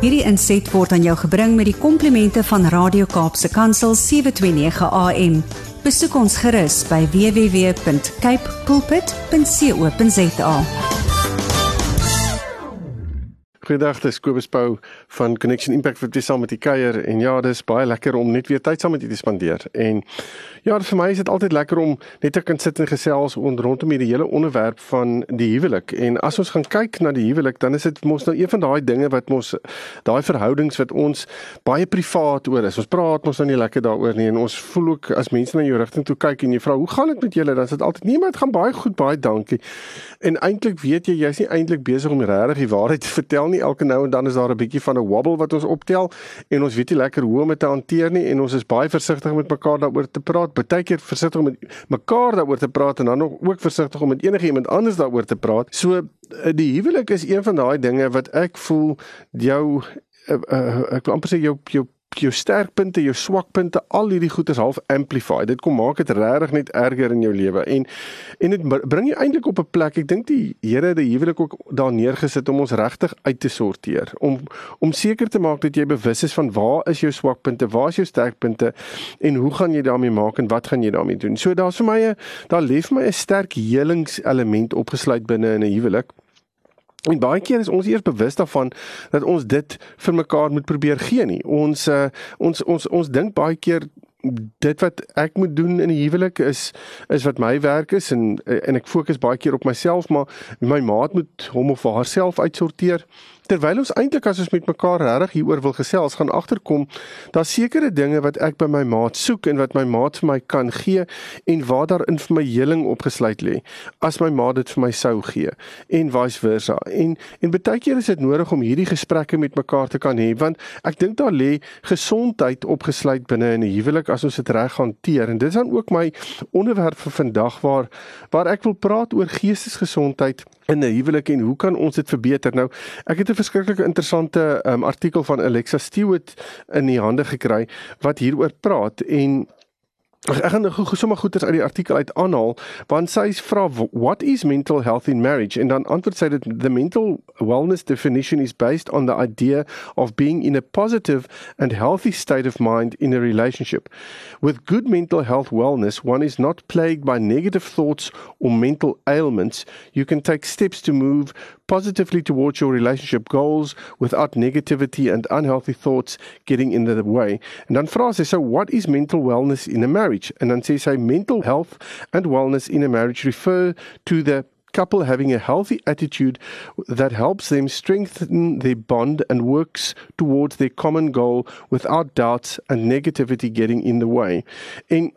Hierdie inset word aan jou gebring met die komplimente van Radio Kaapse Kansel 729 AM. Besoek ons gerus by www.cape pulpit.co.za. Goeiedag, dis Kobus Pau van Connection Impact vir dit saam met die kuier en ja, dis baie lekker om net weer tyd saam met julle te spandeer. En ja, vir my is dit altyd lekker om net te kan sit en gesels rondom hierdie hele onderwerp van die huwelik. En as ons gaan kyk na die huwelik, dan is dit mos nou een van daai dinge wat mos daai verhoudings wat ons baie privaat oor is. Ons praat mos nou nie lekker daaroor nie en ons voel ook as mense na jou rigting toe kyk en jy vra, "Hoe gaan dit met julle?" dan is dit altyd, "Nee, maar dit gaan baie goed, baie dankie." En eintlik weet jy, jy's nie eintlik besig om regtig die waarheid te vertel nie elke nou en dan is daar 'n bietjie van 'n wobble wat ons optel en ons weet nie lekker hoe om dit te hanteer nie en ons is baie versigtig met mekaar daaroor te praat. Partykeer versigtig om met mekaar daaroor te praat en dan ook versigtig om met enige iemand anders daaroor te praat. So eh, die huwelik is een van daai dinge wat ek voel jou uh, uh, ek wil amper sê jou jou jou sterkpunte, jou swakpunte, al hierdie goeders half amplify. Dit kom maak dit regtig net erger in jou lewe en en dit bring jou eintlik op 'n plek. Ek dink die Here het die huwelik ook daar neergesit om ons regtig uit te sorteer, om om seker te maak dat jy bewus is van waar is jou swakpunte, waar is jou sterkpunte en hoe gaan jy daarmee maak en wat gaan jy daarmee doen. So daar's vir my 'n daar lê vir my 'n sterk helingselement opgesluit binne in 'n huwelik. En baie keer is ons eers bewus daarvan dat ons dit vir mekaar moet probeer gee nie. Ons uh, ons ons ons dink baie keer dit wat ek moet doen in die huwelik is is wat my werk is en en ek fokus baie keer op myself maar my maat moet hom of haarself uitsorteer terwyl ons eintlik as ons met mekaar regtig hieroor wil gesels gaan agterkom daar sekere dinge wat ek by my maat soek en wat my maat vir my kan gee en waar daar in vir my heling opgesluit lê as my maat dit vir my sou gee en vice versa en en baie keer is dit nodig om hierdie gesprekke met mekaar te kan hê want ek dink daar lê gesondheid opgesluit binne in 'n huwelik as ons dit reg hanteer en dit is dan ook my onderwerp vir vandag waar waar ek wil praat oor geestesgesondheid in 'n huwelik en hoe kan ons dit verbeter? Nou, ek het 'n verskriklike interessante um, artikel van Alexa Stewart in die hande gekry wat hieroor praat en Ek gaan gou sommer goeders uit die artikel uit aanhaal want sy vra what is mental health in marriage? En dan antwoord sy dat the mental wellness definition is based on the idea of being in a positive and healthy state of mind in a relationship. With good mental health wellness one is not plagued by negative thoughts or mental ailments. You can take steps to move positively towards your relationship goals without negativity and unhealthy thoughts getting in the way. En dan vra sy, so what is mental wellness in a marriage? En dan sê mental health and wellness in a marriage refer to the couple having a healthy attitude that helps them strengthen their bond and works towards their common goal without doubts and negativity getting in the way. En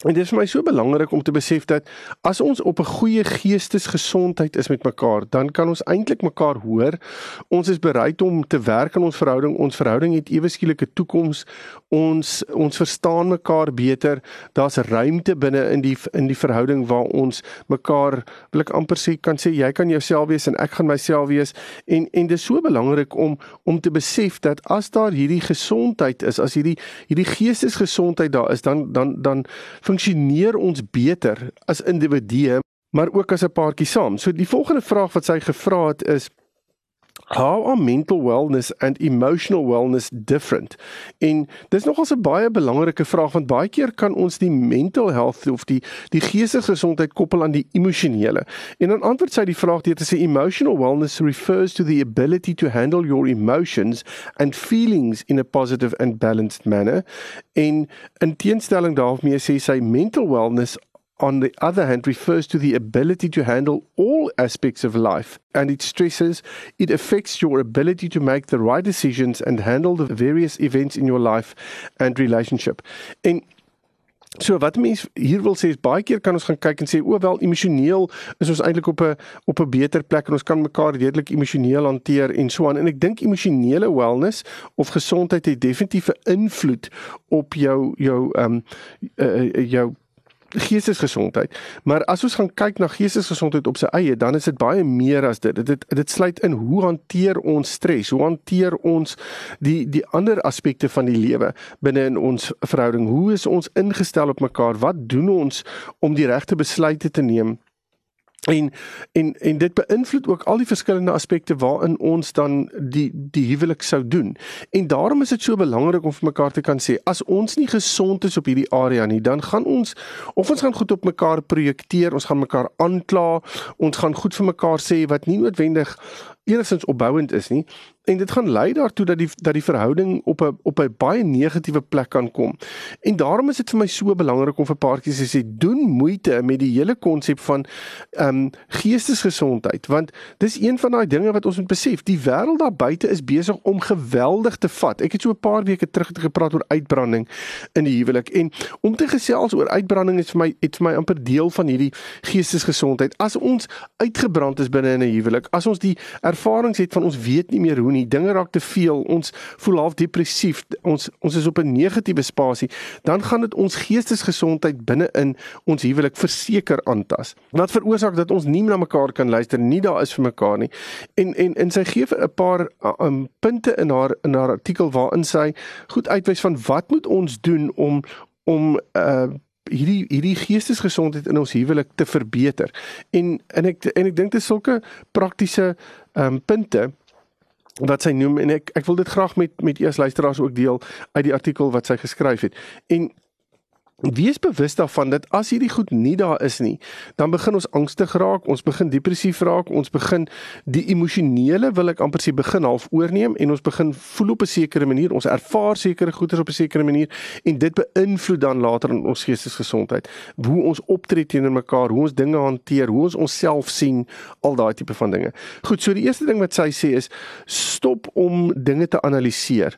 En dit is vir my so belangrik om te besef dat as ons op 'n goeie geestesgesondheid is met mekaar, dan kan ons eintlik mekaar hoor. Ons is bereid om te werk aan ons verhouding. Ons verhouding het ewe skielike toekoms. Ons ons verstaan mekaar beter. Daar's ruimte binne in die in die verhouding waar ons mekaar ek amper sê kan sê jy kan jouself wees en ek gaan myself wees. En en dit is so belangrik om om te besef dat as daar hierdie gesondheid is, as hierdie hierdie geestesgesondheid daar is, dan dan dan funksioneer ons beter as individue, maar ook as 'n paartjie saam. So die volgende vraag wat sy gevra het is How are mental wellness and emotional wellness different? En dis nogals 'n baie belangrike vraag want baie keer kan ons die mental health of die die geestelike gesondheid koppel aan die emosionele. En dan antwoord sy die vraag deur te sê emotional wellness refers to the ability to handle your emotions and feelings in a positive and balanced manner. En in teenstelling daarmee sê sy mental wellness on the other hand, refers to the ability to handle all aspects of life. And it stresses it affects your ability to make the right decisions and handle the various events in your life and relationship. En so wat mense hier wil sê is baie keer kan ons gaan kyk en sê o wel emosioneel is ons eintlik op 'n op 'n beter plek en ons kan mekaar redelik emosioneel hanteer en so aan en ek dink emosionele wellness of gesondheid het definitief 'n invloed op jou jou ehm um, uh, jou geestesgesondheid. Maar as ons gaan kyk na geestesgesondheid op sy eie, dan is dit baie meer as dit. Dit dit sluit in hoe hanteer ons stres? Hoe hanteer ons die die ander aspekte van die lewe binne in ons verhouding? Hoe is ons ingestel op mekaar? Wat doen ons om die regte besluite te neem? En en en dit beïnvloed ook al die verskillende aspekte waarin ons dan die die huwelik sou doen. En daarom is dit so belangrik om vir mekaar te kan sê as ons nie gesond is op hierdie area nie, dan gaan ons of ons gaan goed op mekaar projekteer, ons gaan mekaar aankla, ons gaan goed vir mekaar sê wat nie noodwendig enigstens opbouend is nie en dit gaan lei daartoe dat die dat die verhouding op 'n op 'n baie negatiewe plek kan kom. En daarom is dit vir my so belangrik om vir paartjies te sê doen moeite met die hele konsep van ehm um, geestesgesondheid want dis een van daai dinge wat ons moet besef. Die wêreld daar buite is besig om geweldig te vat. Ek het so 'n paar weke terug gepraat oor uitbranding in die huwelik en om te gesels oor uitbranding is vir my het vir my amper deel van hierdie geestesgesondheid. As ons uitgebrand is binne in 'n huwelik, as ons die ervarings het van ons weet nie meer hoe nie, dinge raak te veel, ons voel half depressief, ons ons is op 'n negatiewe spasie, dan gaan dit ons geestesgesondheid binne in ons huwelik verseker aantas. Wat veroorsaak dat ons nie na mekaar kan luister nie, daar is vir mekaar nie. En en en sy gee 'n paar um, punte in haar in haar artikel waarin sy goed uitwys van wat moet ons doen om om uh hierdie hierdie geestesgesondheid in ons huwelik te verbeter. En en ek en ek dink dit is sulke praktiese ehm um, punte wat sy noem en ek ek wil dit graag met met as luisteraars ook deel uit die artikel wat sy geskryf het. En Wees bewus daarvan dat as hierdie goed nie daar is nie, dan begin ons angstig raak, ons begin depressief raak, ons begin die emosionele wil ek amper sê begin half oorneem en ons begin voel op 'n sekere manier, ons ervaar sekere goeders op 'n sekere manier en dit beïnvloed dan later in ons geestesgesondheid, hoe ons optree teenoor mekaar, hoe ons dinge hanteer, hoe ons onsself sien, al daai tipe van dinge. Goed, so die eerste ding wat sy sê is stop om dinge te analiseer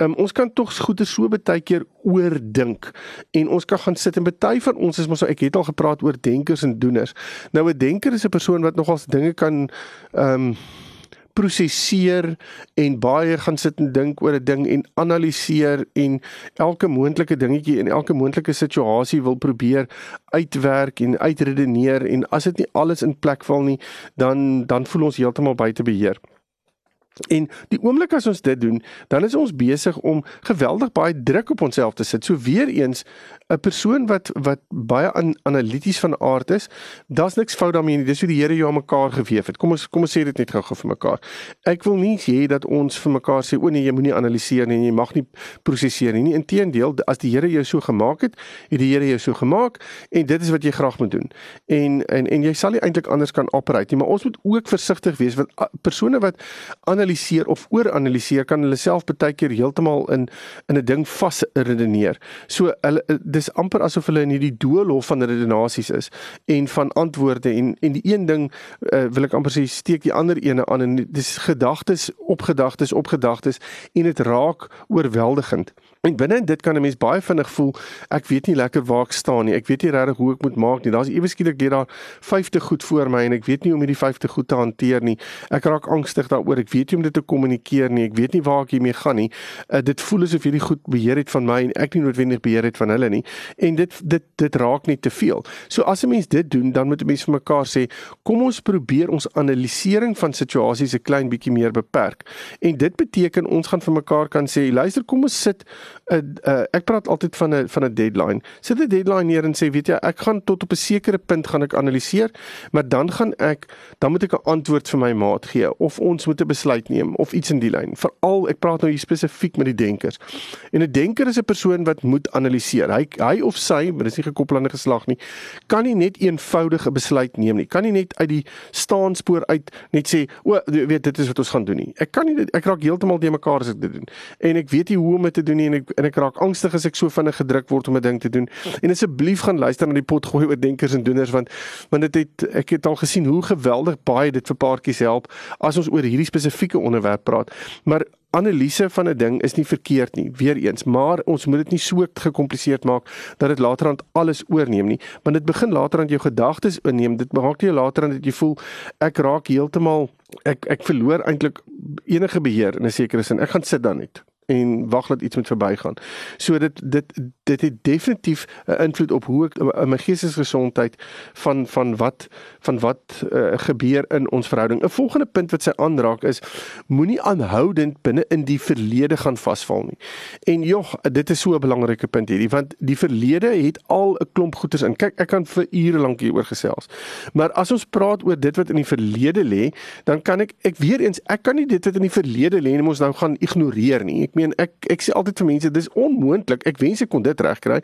um, ons kan tog goeie so baie keer oordink en ons kan gaan sit en baie van ons is mos so, ek het al gepraat oor denkers en doeners. Nou 'n denker is 'n persoon wat nogals dinge kan ehm um, prosesseer en baie gaan sit en dink oor 'n ding en analiseer en elke moontlike dingetjie in elke moontlike situasie wil probeer uitwerk en uitredeneer en as dit nie alles in plek val nie dan dan voel ons heeltemal buite beheer. En die oomblik as ons dit doen, dan is ons besig om geweldig baie druk op onsself te sit. So weer eens 'n persoon wat wat baie an, analities van aard is, daar's niks fout daarmee nie. Dis hoe die Here jou aan mekaar gewewe het. Kom ons kom ons sê dit net gou-gou vir mekaar. Ek wil nie hê dat ons vir mekaar sê o nee, jy moenie analiseer nie, jy mag nie prosesseer nie. nie. Inteendeel, as die Here jou so gemaak het, het die Here jou so gemaak en dit is wat jy graag moet doen. En en en jy sal nie eintlik anders kan operate nie, maar ons moet ook versigtig wees want persone wat analiseer of ooranaliseer kan hulle self baie keer heeltemal in in 'n ding vas redeneer. So hulle dis amper asof hulle in hierdie doolhof van redenasies is en van antwoorde en en die een ding uh, wil ek amper sê steek die ander ene aan en dis gedagtes op gedagtes op gedagtes en dit raak oorweldigend. En binne dit kan 'n mens baie vinnig voel ek weet nie lekker waar ek staan nie. Ek weet nie regtig hoe ek moet maak nie. Daar's ewe skielik lê daar 50 goed voor my en ek weet nie hoe om hierdie 50 goed te hanteer nie. Ek raak angstig daaroor. Ek weet nie om dit te kommunikeer nie. Ek weet nie waar ek hiermee gaan nie. Uh, dit voel asof hierdie goed beheer het van my en ek nie noodwendig beheer het van hulle nie. En dit dit dit raak net te veel. So as 'n mens dit doen, dan moet 'n mens vir mekaar sê, kom ons probeer ons analisering van situasies 'n klein bietjie meer beperk. En dit beteken ons gaan vir mekaar kan sê, luister, kom ons sit 'n uh, ek praat altyd van 'n van 'n deadline. Sit 'n deadline neer en sê, weet jy, ek gaan tot op 'n sekere punt gaan ek analiseer, maar dan gaan ek dan moet ek 'n antwoord vir my maat gee of ons moet 'n besluit neem of iets in die lyn. Veral ek praat nou hier spesifiek met die denkers. En 'n denker is 'n persoon wat moet analiseer. Hy hy of sy, maar dis nie gekoppel aan 'n geslag nie, kan nie net eenvoudige besluit neem nie. Kan nie net uit die staanspoor uit net sê, o, weet dit is wat ons gaan doen nie. Ek kan nie ek raak heeltemal de mekaar as ek dit doen. En ek weet nie hoe om dit te doen nie en ek en ek raak angstig as ek so vinnig gedruk word om 'n ding te doen. En asseblief gaan luister na die pot gooi oor denkers en doeners want want dit het ek het al gesien hoe geweldig baie dit vir paartjies help as ons oor hierdie spesifieke onderwerp praat. Maar analise van 'n ding is nie verkeerd nie, weer eens, maar ons moet dit nie so gekompliseerd maak dat dit later aan alles oorneem nie, want dit begin later aan jou gedagtes inneem. Dit maak jy later aan dat jy voel ek raak heeltemal ek ek verloor eintlik enige beheer in 'n sekere sin. Ek gaan sit dan net en wag dat iets moet verbygaan. So dit dit dit het definitief 'n invloed op hoe ek in my geestesgesondheid van van wat van wat uh, gebeur in ons verhouding. 'n Volgende punt wat sy aanraak is moenie aanhoudend binne in die verlede gaan vasval nie. En jog, dit is so 'n belangrike punt hierdie want die verlede het al 'n klomp goeters in. Kyk, ek kan vir ure lank hieroor gesels. Maar as ons praat oor dit wat in die verlede lê, dan kan ek ek weer eens ek kan nie dit wat in die verlede lê en ons nou gaan ignoreer nie. Ek meen ek ek sê altyd vir mense dis onmoontlik. Ek wens ek kon dit regkry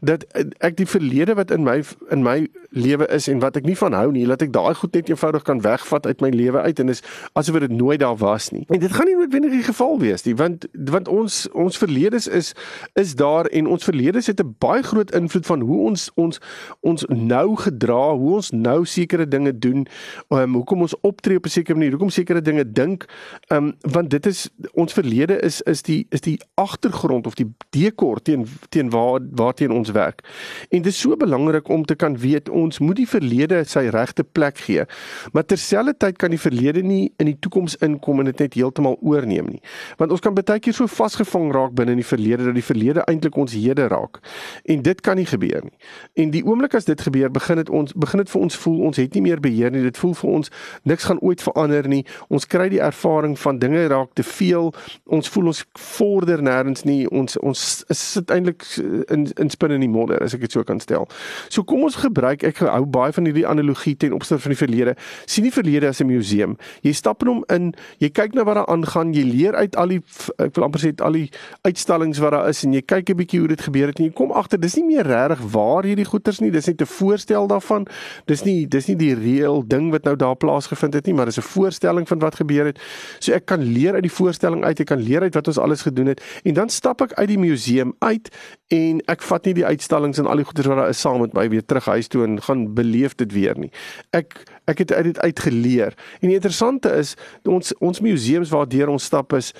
dat ek die verlede wat in my in my lewe is en wat ek nie van hou nie, laat ek daai goed net eenvoudig kan wegvat uit my lewe uit en is asof dit nooit daar was nie. En dit gaan nie noodwendig die geval wees nie, want want ons ons verledes is is daar en ons verledes het 'n baie groot invloed van hoe ons ons ons nou gedra, hoe ons nou sekere dinge doen, um, hoekom ons optree op 'n sekere manier, hoekom sekere dinge dink, um, want dit is ons verlede is is die is die agtergrond of die dekor teen teen waar waarteen ons werk. En dit is so belangrik om te kan weet ons moet die verlede sy regte plek gee. Maar terselfdertyd kan die verlede nie in die toekoms inkom en dit net heeltemal oorneem nie. Want ons kan baie keer so vasgevang raak binne in die verlede dat die verlede eintlik ons hede raak. En dit kan nie gebeur nie. En die oomblik as dit gebeur, begin dit ons begin dit vir ons voel ons het nie meer beheer nie. Dit voel vir ons niks gaan ooit verander nie. Ons kry die ervaring van dinge raak te veel. Ons voel ons vorder nêrens nie. Ons ons sit eintlik in in spin in die modder as ek dit so kan stel. So kom ons gebruik ek hou baie van hierdie analogie ten opsigte van die verlede. Sien die verlede as 'n museum. Jy stap in hom in, jy kyk na wat daar aangaan, jy leer uit al die ek wil amper sê al die uitstallings wat daar is en jy kyk 'n bietjie hoe dit gebeur het en jy kom agter dis nie meer regtig waar hierdie goeters nie, dis net 'n voorstel daarvan. Dis nie dis nie die reël ding wat nou daar plaasgevind het nie, maar dis 'n voorstelling van wat gebeur het. So ek kan leer uit die voorstelling uit, ek kan leer uit wat ons alles gedoen het. En dan stap ek uit die museum uit en ek vat nie die uitstallings en al die goeders wat daar is saam met my weer terug huis toe en gaan beleef dit weer nie. Ek ek het uit dit uitgeleer. En die interessante is ons ons museums waardeur ons stap is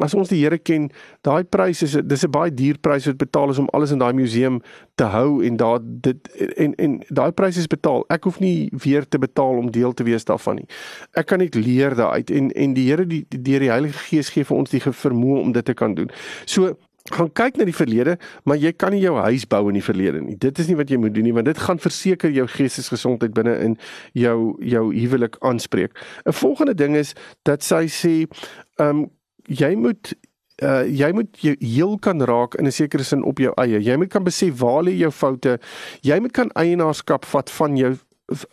as ons die Here ken, daai prys is dis 'n baie duur prys wat betaal is om alles in daai museum te hou en daar dit en en daai prys is betaal. Ek hoef nie weer te betaal om deel te wees daarvan nie. Ek kan net leer daaruit en en die Here die deur die Heilige Gees gee vir ons die vermoë om dit te kan doen. So gaan kyk na die verlede, maar jy kan nie jou huis bou in die verlede nie. Dit is nie wat jy moet doen nie, want dit gaan verseker jou geestesgesondheid binne in jou jou huwelik aanspreek. 'n Volgende ding is dat sy sê, ehm um, jy moet uh jy moet jou heel kan raak in 'n sekere sin op jou eie. Jy moet kan besef waar lê jou foute. Jy moet kan eienaarskap vat van jou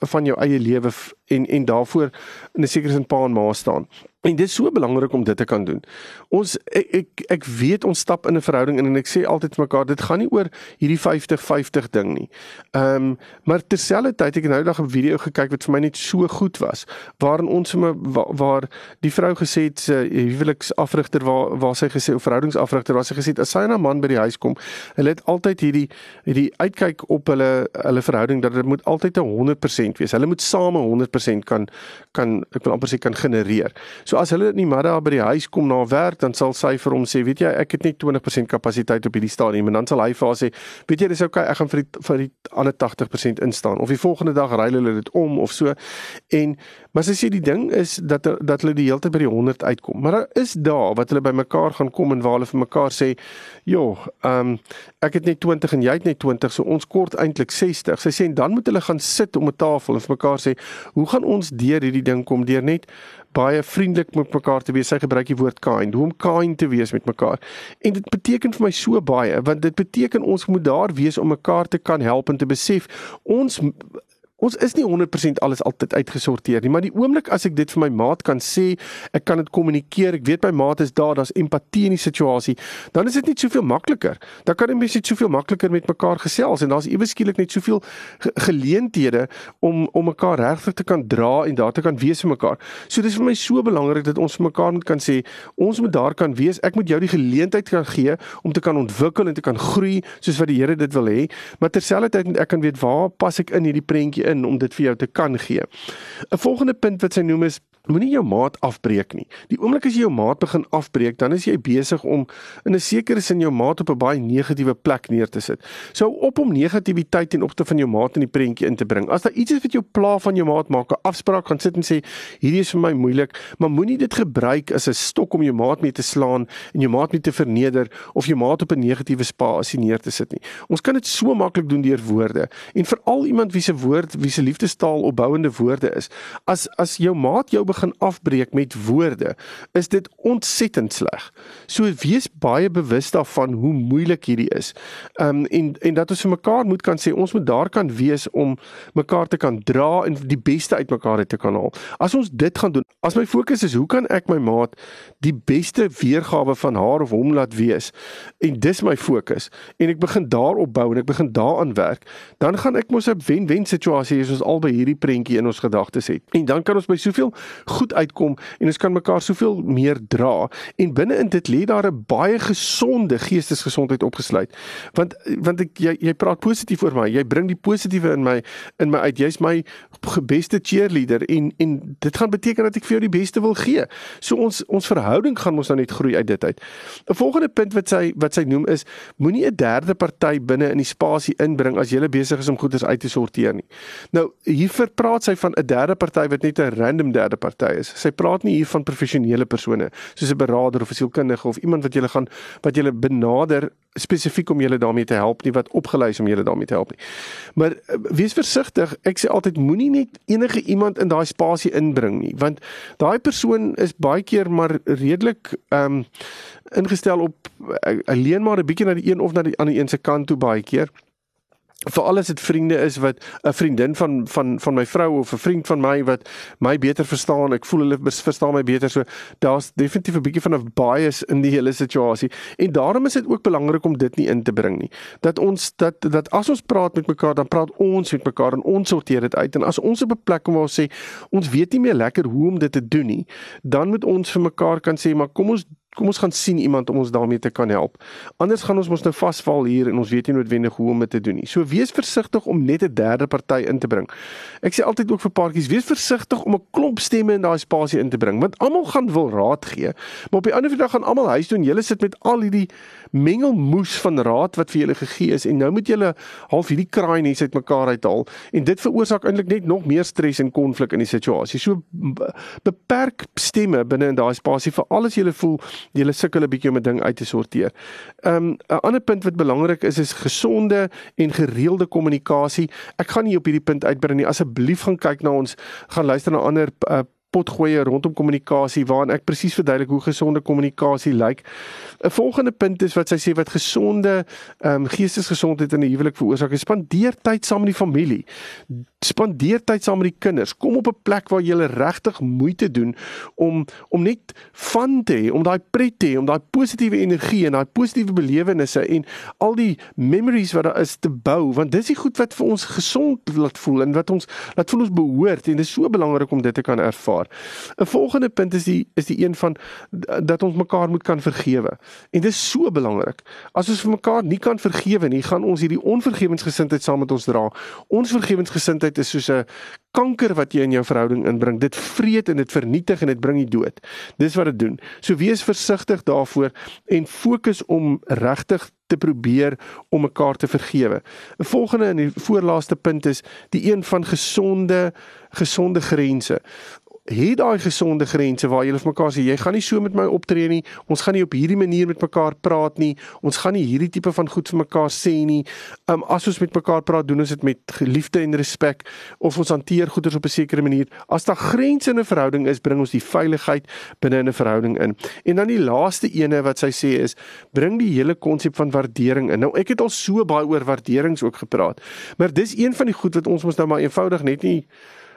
van jou eie lewe en en daarvoor in 'n sekere sin pa en ma staan. En dit is so belangrik om dit te kan doen. Ons ek ek, ek weet ons stap in 'n verhouding in en ek sê altyd vir mekaar dit gaan nie oor hierdie 50-50 ding nie. Ehm um, maar terselfdertyd ek het nou dag 'n video gekyk wat vir my net so goed was waarin ons sommer waar, waar die vrou gesê het sy huweliksafrigter waar waar sy gesê of verhoudingsafrigter waar sy gesê het as sy en haar man by die huis kom, hulle het altyd hierdie hierdie uitkyk op hulle hulle verhouding dat dit moet altyd 'n 100% wees. Hulle moet same 100% kan kan ek wil amper sê kan genereer. So as hulle in die middag by die huis kom na werk, dan sal sy vir hom sê, weet jy, ek het net 20% kapasiteit op hierdie stadium en dan sal hy vir haar sê, weet jy, dis okay, ek gaan vir die vir die ander 80% instaan. Of die volgende dag ruil hulle dit om of so. En maar sy sê die ding is dat dat hulle die hele tyd by die 100 uitkom. Maar daar is dae wat hulle by mekaar gaan kom en waar hulle vir mekaar sê, "Joh, ehm um, ek het net 20 en jy het net 20, so ons kort eintlik 60." Sy sê en dan moet hulle gaan sit om 'n tafel en vir mekaar sê, "Hoe gaan ons deur hierdie ding kom deur net baie vriendelik met mekaar te wees. Sy gebruik die woord kind, hoe om kind te wees met mekaar. En dit beteken vir my so baie want dit beteken ons moet daar wees om mekaar te kan help en te besef ons Ons is nie 100% alles altyd uitgesorteer nie, maar die oomblik as ek dit vir my maat kan sê, ek kan dit kommunikeer, ek weet my maat is daar, daar's empatie in die situasie, dan is dit net soveel makliker. Dan kan mense net soveel makliker met mekaar gesels en daar's ewe skielik net soveel geleenthede om om mekaar regtig te kan dra en daar te kan wees vir mekaar. So dis vir my so belangrik dat ons vir mekaar moet kan sê, ons moet daar kan wees. Ek moet jou die geleentheid kan gee om te kan ontwikkel en te kan groei soos wat die Here dit wil hê, maar terselfdertyd moet ek kan weet waar pas ek in hierdie prentjie in om dit vir jou te kan gee. 'n Volgende punt wat sy noem is moenie jou maat afbreek nie. Die oomblik as jy jou maat begin afbreek, dan is jy besig om in 'n sekere sin jou maat op 'n baie negatiewe plek neer te sit. So op om negativiteit en opte van jou maat in die prentjie in te bring. As daar iets is wat jou pla van jou maat maak, 'n afspraak gaan sit en sê hierdie is vir my moeilik, maar moenie dit gebruik as 'n stok om jou maat mee te slaan en jou maat mee te verneder of jou maat op 'n negatiewe spasie neer te sit nie. Ons kan dit so maklik doen deur woorde en veral iemand wie se woord, wie se liefdestaal opbouende woorde is. As as jou maat jou begin afbreek met woorde, is dit ontsettend sleg. So wees baie bewus daarvan hoe moeilik hierdie is. Um en en dat ons vir mekaar moet kan sê ons moet daar kan wees om mekaar te kan dra en die beste uit mekaar te kan haal. As ons dit gaan doen, as my fokus is hoe kan ek my maat die beste weergawe van haar of hom laat wees en dis my fokus en ek begin daarop bou en ek begin daaraan werk, dan gaan ek mos 'n wen-wen situasie hê as ons albei hierdie prentjie in ons gedagtes het. En dan kan ons by soveel goed uitkom en ons kan mekaar soveel meer dra en binne in dit lê daar 'n baie gesonde geestesgesondheid opgesluit. Want want ek jy jy praat positief oor my. Jy bring die positiewe in my in my uit. Jy's my beste cheerleader en en dit gaan beteken dat ek vir jou die beste wil gee. So ons ons verhouding gaan mos nou net groei uit dit uit. 'n Volgende punt wat sy wat sy noem is moenie 'n derde party binne in die spasie inbring as jy besig is om goederes uit te sorteer nie. Nou hier verpraat sy van 'n derde party wat net 'n random derde party is. Sy praat nie hier van professionele persone soos 'n beraader of 'n sielkundige of iemand wat jy gaan wat jy benader spesifiek om julle daarmee te help nie wat opgelei is om julle daarmee te help nie. Maar uh, wees versigtig. Ek sê altyd moenie net enige iemand in daai spasie inbring nie, want daai persoon is baie keer maar redelik ehm um, ingestel op uh, alleen maar 'n bietjie na die een of na die ander een se kant toe baie keer veral as dit vriende is wat 'n vriendin van van van my vrou of 'n vriend van my wat my beter verstaan, ek voel hulle verstaan my beter. So daar's definitief 'n bietjie van 'n bias in die hele situasie. En daarom is dit ook belangrik om dit nie in te bring nie. Dat ons dat dat as ons praat met mekaar, dan praat ons met mekaar en ons sorteer dit uit. En as ons op 'n plek kom waar ons sê ons weet nie meer lekker hoe om dit te doen nie, dan moet ons vir mekaar kan sê maar kom ons kom ons gaan sien iemand om ons daarmee te kan help. Anders gaan ons mos nou vasval hier en ons weet nie noodwendig hoe om dit te doen nie. So wees versigtig om net 'n derde party in te bring. Ek sê altyd ook vir paartjies, wees versigtig om 'n klomp stemme in daai spasie in te bring, want almal gaan wil raad gee, maar op die ander dag gaan almal huis toe en julle sit met al hierdie mengelmoes van raad wat vir julle gegee is en nou moet julle half hierdie kraai net uitmekaar uithaal en dit veroorsaak eintlik net nog meer stres en konflik in die situasie. So beperk stemme binne in daai spasie vir alles jy voel jy sukkel 'n bietjie om 'n ding uit te sorteer. Um 'n ander punt wat belangrik is is gesonde en gereelde kommunikasie. Ek gaan nie op hierdie punt uitbrei nie. Asseblief gaan kyk na ons gaan luister na ander uh, potgoeie rondom kommunikasie waarin ek presies verduidelik hoe gesonde kommunikasie lyk. 'n Volgende punt is wat sy sê wat gesonde ehm um, geestesgesondheid in 'n huwelik veroorsaak is spandeer tyd saam met die familie. Spandeer tyd saam met die kinders. Kom op 'n plek waar jy regtig moeite doen om om net van te hê, om daai pret te hê, om daai positiewe energie en daai positiewe belewennisse en al die memories wat daar is te bou want dis die goed wat vir ons gesond laat voel en wat ons laat voel ons behoort en dit is so belangrik om dit te kan ervaar. 'n Volgende punt is die is die een van dat ons mekaar moet kan vergewe. En dit is so belangrik. As ons vir mekaar nie kan vergewe nie, gaan ons hierdie onvergewensgesindheid saam met ons dra. Onvergewensgesindheid is soos 'n kanker wat jy in jou verhouding inbring. Dit vreet en dit vernietig en dit bring die dood. Dis wat dit doen. So wees versigtig daarvoor en fokus om regtig te probeer om mekaar te vergewe. 'n Volgende en die voorlaaste punt is die een van gesonde gesonde grense het daai gesonde grense waar jy vir mekaar sê jy gaan nie so met my optree nie. Ons gaan nie op hierdie manier met mekaar praat nie. Ons gaan nie hierdie tipe van goed vir mekaar sê nie. Um as ons met mekaar praat, doen ons dit met liefde en respek of ons hanteer goeders op 'n sekere manier. As daar grense in 'n verhouding is, bring ons die veiligheid binne 'n verhouding in. En dan die laaste ene wat sy sê is, bring die hele konsep van waardering in. Nou ek het al so baie oor waarderings ook gepraat. Maar dis een van die goed wat ons mos nou maar eenvoudig net nie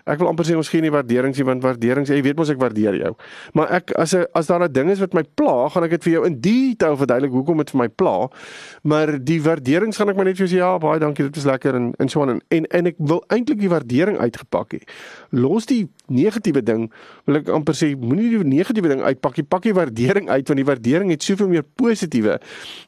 Ek wil amper sê ons gee nie waardering nie want waardering sê jy weet mos ek waardeer jou. Maar ek as 'n as daar 'n ding is wat my pla, gaan ek dit vir jou in detail verduidelik hoekom dit vir my pla. Maar die waardering gaan ek maar net vir jou sê ja, baie dankie, dit was lekker en en so aan en en ek wil eintlik die waardering uitgepak hê. Los die negatiewe ding, wil ek amper sê moenie die negatiewe ding uitpak nie, pak die waardering uit want die waardering het soveel meer positiewe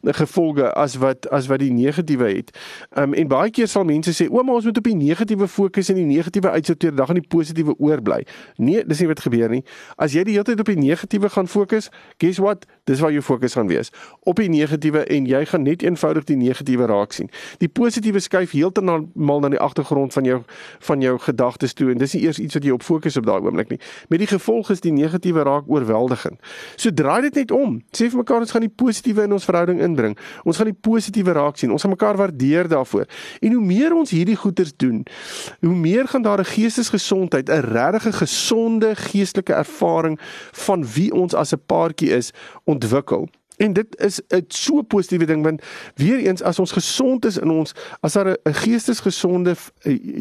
gevolge as wat as wat die negatiewe het. Um en baie keer sal mense sê, "Ouma, ons moet op die negatiewe fokus en die negatiewe uitsorteer." Dan gaan die positiewe oorbly. Nee, dis nie wat gebeur nie. As jy die hele tyd op die negatiewe gaan fokus, guess what? Dis waar jou fokus gaan wees. Op die negatiewe en jy gaan net eenvoudig die negatiewe raak sien. Die positiewe skuif heeltemal na die agtergrond van jou van jou gedagtes toe en dis nie eers iets wat jy op fokus op daai oomblik nie. Met die gevolg is die negatiewe raak oorweldigend. So draai dit net om. Sê vir mekaar ons gaan die positiewe in ons verhouding inbring. Ons gaan die positiewe raak sien. Ons gaan mekaar waardeer daarvoor. En hoe meer ons hierdie goeders doen, hoe meer gaan daar 'n geestesgesondheid, 'n regte gesonde geestelike ervaring van wie ons as 'n paartjie is ontwikkel. En dit is 'n so positiewe ding want weer eens as ons gesond is in ons as daar 'n geestesgesonde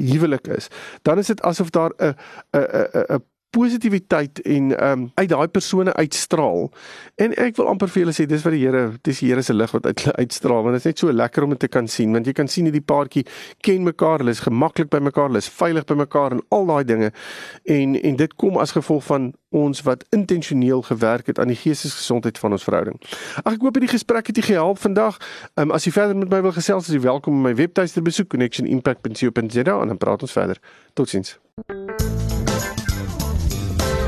huwelik is, dan is dit asof daar 'n 'n 'n 'n positiwiteit en ehm um, uit daai persone uitstraal. En ek wil amper vir julle sê dis wat die Here, dis die Here se lig wat uit uitstraal want dit is net so lekker om dit te kan sien want jy kan sien hierdie paartjie ken mekaar, hulle is gemaklik by mekaar, hulle is veilig by mekaar en al daai dinge. En en dit kom as gevolg van ons wat intentioneel gewerk het aan die geestesgesondheid van ons verhouding. Ag ek hoop hierdie gesprek het julle gehelp vandag. Ehm um, as jy verder met my wil gesels, is jy welkom om my webtuiste te besoek connectionimpact.co.za en dan praat ons verder. Totsiens.